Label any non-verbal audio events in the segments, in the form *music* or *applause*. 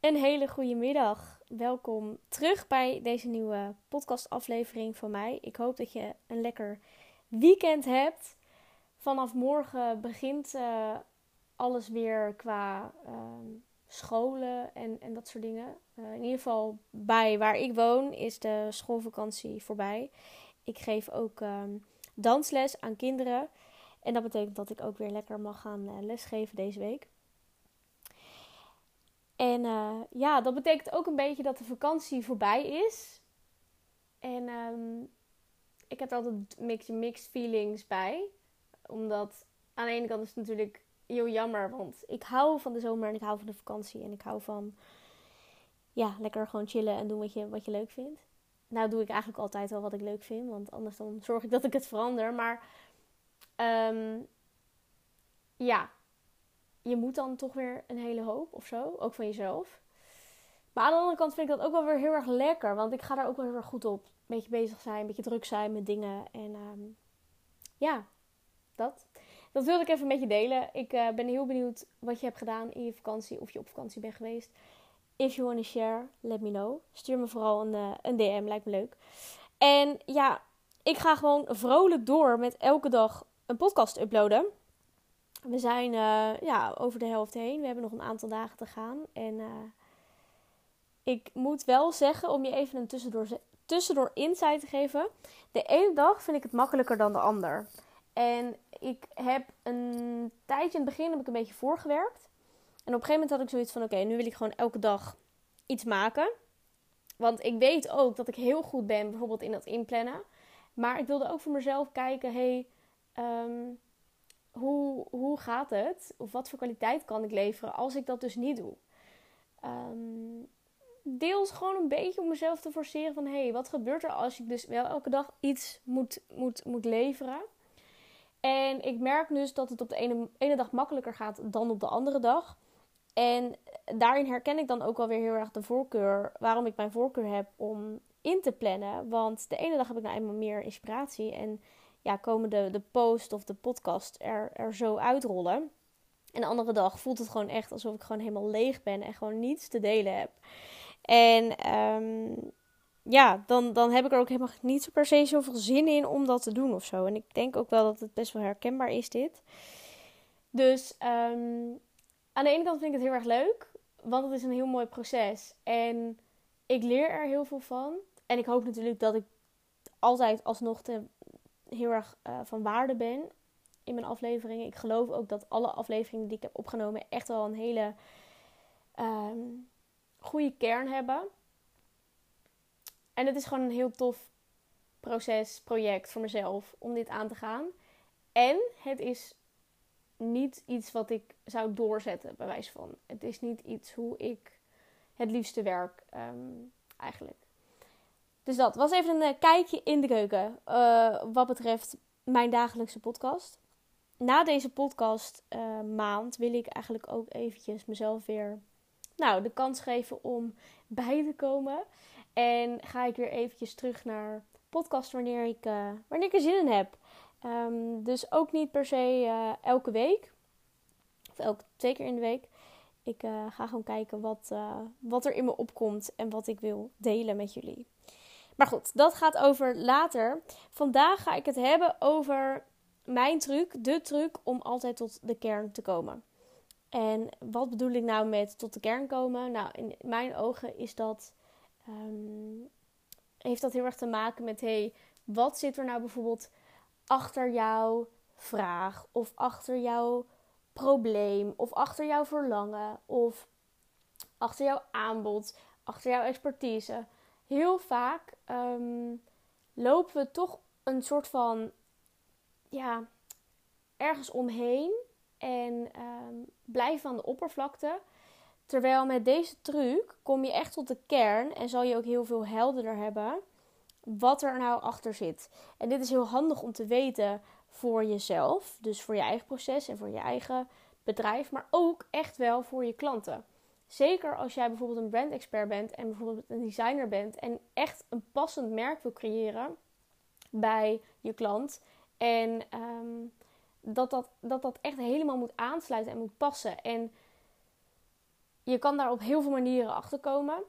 Een hele goede middag. Welkom terug bij deze nieuwe podcastaflevering van mij. Ik hoop dat je een lekker weekend hebt. Vanaf morgen begint uh, alles weer qua uh, scholen en, en dat soort dingen. Uh, in ieder geval bij waar ik woon is de schoolvakantie voorbij. Ik geef ook um, dansles aan kinderen. En dat betekent dat ik ook weer lekker mag gaan lesgeven deze week. En uh, ja, dat betekent ook een beetje dat de vakantie voorbij is. En um, ik heb er altijd mixed, mixed feelings bij. Omdat aan de ene kant is het natuurlijk heel jammer. Want ik hou van de zomer en ik hou van de vakantie. En ik hou van ja, lekker gewoon chillen en doen wat je, wat je leuk vindt. Nou doe ik eigenlijk altijd wel wat ik leuk vind. Want anders dan zorg ik dat ik het verander. Maar um, ja, je moet dan toch weer een hele hoop of zo. Ook van jezelf. Maar aan de andere kant vind ik dat ook wel weer heel erg lekker. Want ik ga daar ook wel heel erg goed op. Een beetje bezig zijn, een beetje druk zijn met dingen. En um, ja, dat. Dat wilde ik even met je delen. Ik uh, ben heel benieuwd wat je hebt gedaan in je vakantie. Of je op vakantie bent geweest. If you want to share, let me know. Stuur me vooral een, uh, een DM, lijkt me leuk. En ja, ik ga gewoon vrolijk door met elke dag een podcast uploaden. We zijn uh, ja, over de helft heen. We hebben nog een aantal dagen te gaan. En uh, ik moet wel zeggen, om je even een tussendoor, tussendoor insight te geven. De ene dag vind ik het makkelijker dan de ander. En ik heb een tijdje in het begin heb ik een beetje voorgewerkt. En op een gegeven moment had ik zoiets van: oké, nu wil ik gewoon elke dag iets maken. Want ik weet ook dat ik heel goed ben, bijvoorbeeld in dat inplannen. Maar ik wilde ook voor mezelf kijken: hey, um, hoe, hoe gaat het? Of wat voor kwaliteit kan ik leveren als ik dat dus niet doe? Um, deels gewoon een beetje om mezelf te forceren van... hé, hey, wat gebeurt er als ik dus wel elke dag iets moet, moet, moet leveren? En ik merk dus dat het op de ene, ene dag makkelijker gaat dan op de andere dag. En daarin herken ik dan ook wel weer heel erg de voorkeur... waarom ik mijn voorkeur heb om in te plannen. Want de ene dag heb ik nou eenmaal meer inspiratie... en ja, komen de, de post of de podcast er, er zo uitrollen. En de andere dag voelt het gewoon echt alsof ik gewoon helemaal leeg ben en gewoon niets te delen heb. En um, ja, dan, dan heb ik er ook helemaal niet zo per se zoveel zin in om dat te doen of zo. En ik denk ook wel dat het best wel herkenbaar is, dit. Dus um, aan de ene kant vind ik het heel erg leuk, want het is een heel mooi proces. En ik leer er heel veel van. En ik hoop natuurlijk dat ik altijd alsnog heel erg uh, van waarde ben in mijn afleveringen. Ik geloof ook dat alle afleveringen die ik heb opgenomen echt wel een hele um, goede kern hebben. En het is gewoon een heel tof proces, project voor mezelf om dit aan te gaan. En het is niet iets wat ik zou doorzetten, bij wijze van. Het is niet iets hoe ik het liefste werk, um, eigenlijk. Dus dat was even een uh, kijkje in de keuken uh, wat betreft mijn dagelijkse podcast. Na deze podcast uh, maand wil ik eigenlijk ook eventjes mezelf weer nou, de kans geven om bij te komen. En ga ik weer eventjes terug naar podcast wanneer ik, wanneer ik er zin in heb. Um, dus ook niet per se elke week. Of elke twee keer in de week. Ik ga gewoon kijken wat, wat er in me opkomt en wat ik wil delen met jullie. Maar goed, dat gaat over later. Vandaag ga ik het hebben over mijn truc, de truc om altijd tot de kern te komen. En wat bedoel ik nou met tot de kern komen? Nou, in mijn ogen is dat, um, heeft dat heel erg te maken met: hey, wat zit er nou bijvoorbeeld achter jouw vraag of achter jouw probleem of achter jouw verlangen of achter jouw aanbod, achter jouw expertise? Heel vaak um, lopen we toch een soort van ja, ergens omheen en um, blijven aan de oppervlakte. Terwijl met deze truc kom je echt tot de kern en zal je ook heel veel helderder hebben wat er nou achter zit. En dit is heel handig om te weten voor jezelf, dus voor je eigen proces en voor je eigen bedrijf, maar ook echt wel voor je klanten. Zeker als jij bijvoorbeeld een brand expert bent en bijvoorbeeld een designer bent en echt een passend merk wil creëren bij je klant. En um, dat, dat, dat dat echt helemaal moet aansluiten en moet passen. En je kan daar op heel veel manieren achter komen.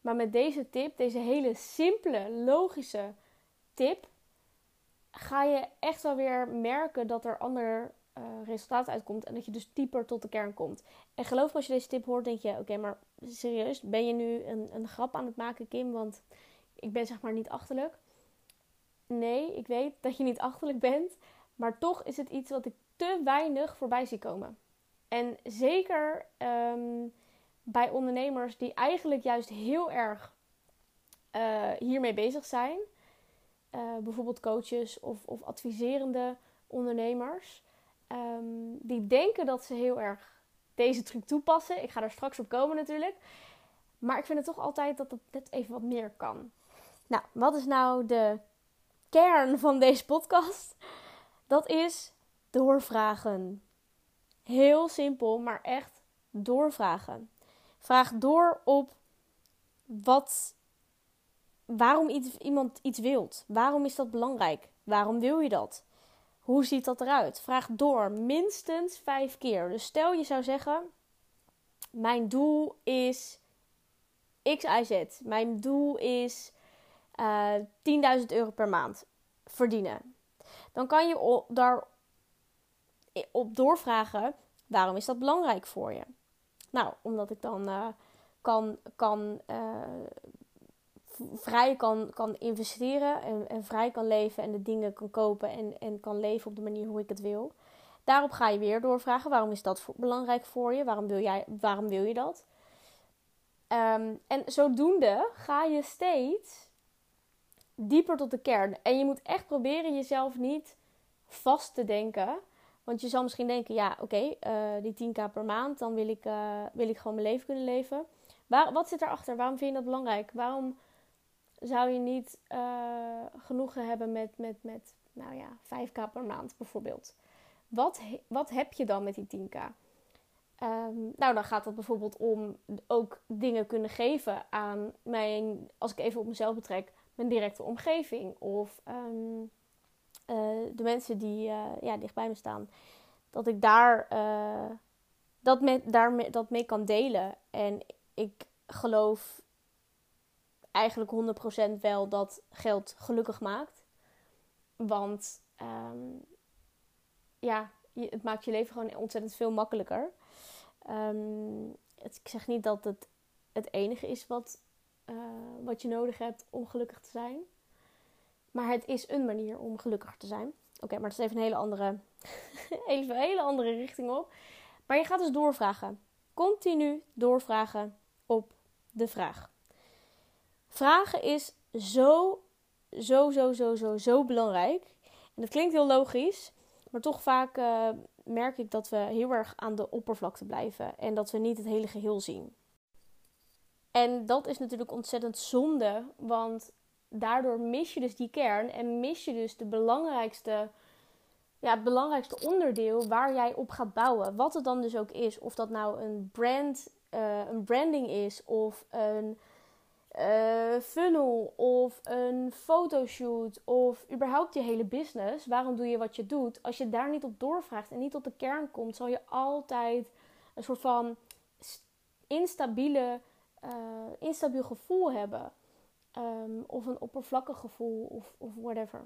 Maar met deze tip, deze hele simpele, logische tip, ga je echt wel weer merken dat er ander uh, resultaat uitkomt. En dat je dus dieper tot de kern komt. En geloof me, als je deze tip hoort, denk je: oké, maar serieus, ben je nu een, een grap aan het maken, Kim? Want ik ben zeg maar niet achterlijk. Nee, ik weet dat je niet achterlijk bent. Maar toch is het iets wat ik te weinig voorbij zie komen. En zeker um, bij ondernemers die eigenlijk juist heel erg uh, hiermee bezig zijn. Uh, bijvoorbeeld coaches of, of adviserende ondernemers. Um, die denken dat ze heel erg deze truc toepassen. Ik ga er straks op komen natuurlijk. Maar ik vind het toch altijd dat het net even wat meer kan. Nou, wat is nou de kern van deze podcast? Dat is doorvragen. Heel simpel, maar echt doorvragen. Vraag door op wat, waarom iemand iets wilt. Waarom is dat belangrijk? Waarom wil je dat? Hoe ziet dat eruit? Vraag door minstens vijf keer. Dus stel je zou zeggen: Mijn doel is X, Y, Z. Mijn doel is uh, eh, 10.000 euro per maand verdienen. Dan kan je daar op doorvragen: waarom is dat belangrijk voor je? Nou, omdat ik dan uh, kan, kan uh, vrij kan, kan investeren en, en, vrij kan leven en de dingen kan kopen en, en kan leven op de manier hoe ik het wil. Daarop ga je weer doorvragen: waarom is dat belangrijk voor je? Waarom wil, jij, waarom wil je dat? Um, en zodoende ga je steeds dieper tot de kern. En je moet echt proberen jezelf niet vast te denken want je zal misschien denken, ja, oké, eh, die 10k per maand, dan wil ik, uh, wil ik gewoon mijn leven kunnen leven. Waar, wat zit erachter? Waarom vind je dat belangrijk? Waarom zou je niet uh, genoegen hebben met, met, met, nou ja, 5k per maand bijvoorbeeld? Wat, wat heb je dan met die 10k? Um, ehm, nou, dan gaat het bijvoorbeeld om ook dingen kunnen geven aan mijn, als ik even op mezelf betrek, mijn directe omgeving. Of um, uh, de mensen die uh, ja, dicht bij me staan, dat ik daar, dat, met, daar dat mee kan delen. En ik geloof eigenlijk 100% wel dat geld gelukkig maakt. Want um, ja, het maakt je leven gewoon ontzettend veel makkelijker. Het, ik zeg niet dat het het enige is wat, wat je nodig hebt om gelukkig te zijn. Maar het is een manier om gelukkiger te zijn. Oké, maar het is even een hele andere, *laughs* even een hele andere richting op. Maar je gaat dus doorvragen. Continu doorvragen op de vraag. Vragen is zo, zo, zo, zo, zo, zo belangrijk. En dat klinkt heel logisch, maar toch vaak uh, merk ik dat we heel erg aan de oppervlakte blijven en dat we niet het hele geheel zien. En dat is natuurlijk ontzettend zonde, want daardoor mis je dus die kern en mis je dus de belangrijkste, ja, het belangrijkste onderdeel waar jij op gaat bouwen. Wat het dan dus ook is. Of dat nou een brand, uh, een branding is of een uh, funnel of een fotoshoot of überhaupt je hele business. Waarom doe je wat je doet? Als je daar niet op doorvraagt en niet tot de kern komt, zal je altijd een soort van instabiele, uh, instabiel gevoel hebben. Ehm, of een oppervlakkig gevoel of, of whatever.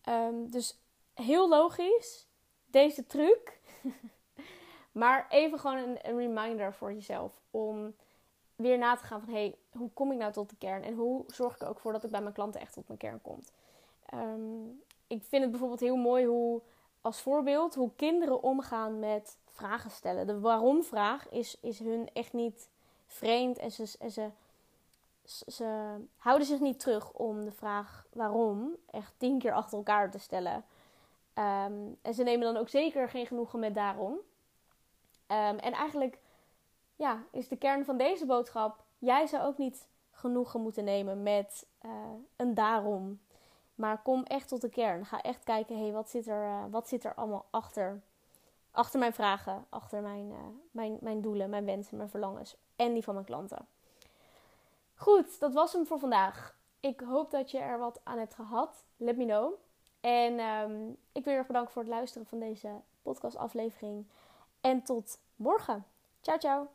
Ehm, dus heel logisch, deze truc. *laughs* maar even gewoon een, een, reminder voor jezelf om weer na te gaan van hey, hoe kom ik nou tot de kern? En hoe zorg ik er ook voor dat ik bij mijn klanten echt tot mijn kern kom? Um, ik vind het bijvoorbeeld heel mooi hoe, als voorbeeld, hoe kinderen omgaan met vragen stellen. De waarom-vraag is, is hun echt niet vreemd en ze, en ze ze houden zich niet terug om de vraag waarom echt tien keer achter elkaar te stellen. Ehm, en ze nemen dan ook zeker geen genoegen met daarom. Um, en eigenlijk ja, is de kern van deze boodschap: jij zou ook niet genoegen moeten nemen met uh, een daarom. Maar kom echt tot de kern. Ga echt kijken, hey, wat, zit er, uh, wat zit er allemaal achter? Achter mijn vragen, achter mijn, uh, mijn, mijn doelen, mijn wensen, mijn verlangens en die van mijn klanten. Goed, dat was hem voor vandaag. Ik hoop dat je er wat aan hebt gehad. Let me know. En um, ik wil je erg bedanken voor het luisteren van deze podcastaflevering. En tot morgen. Ciao, ciao.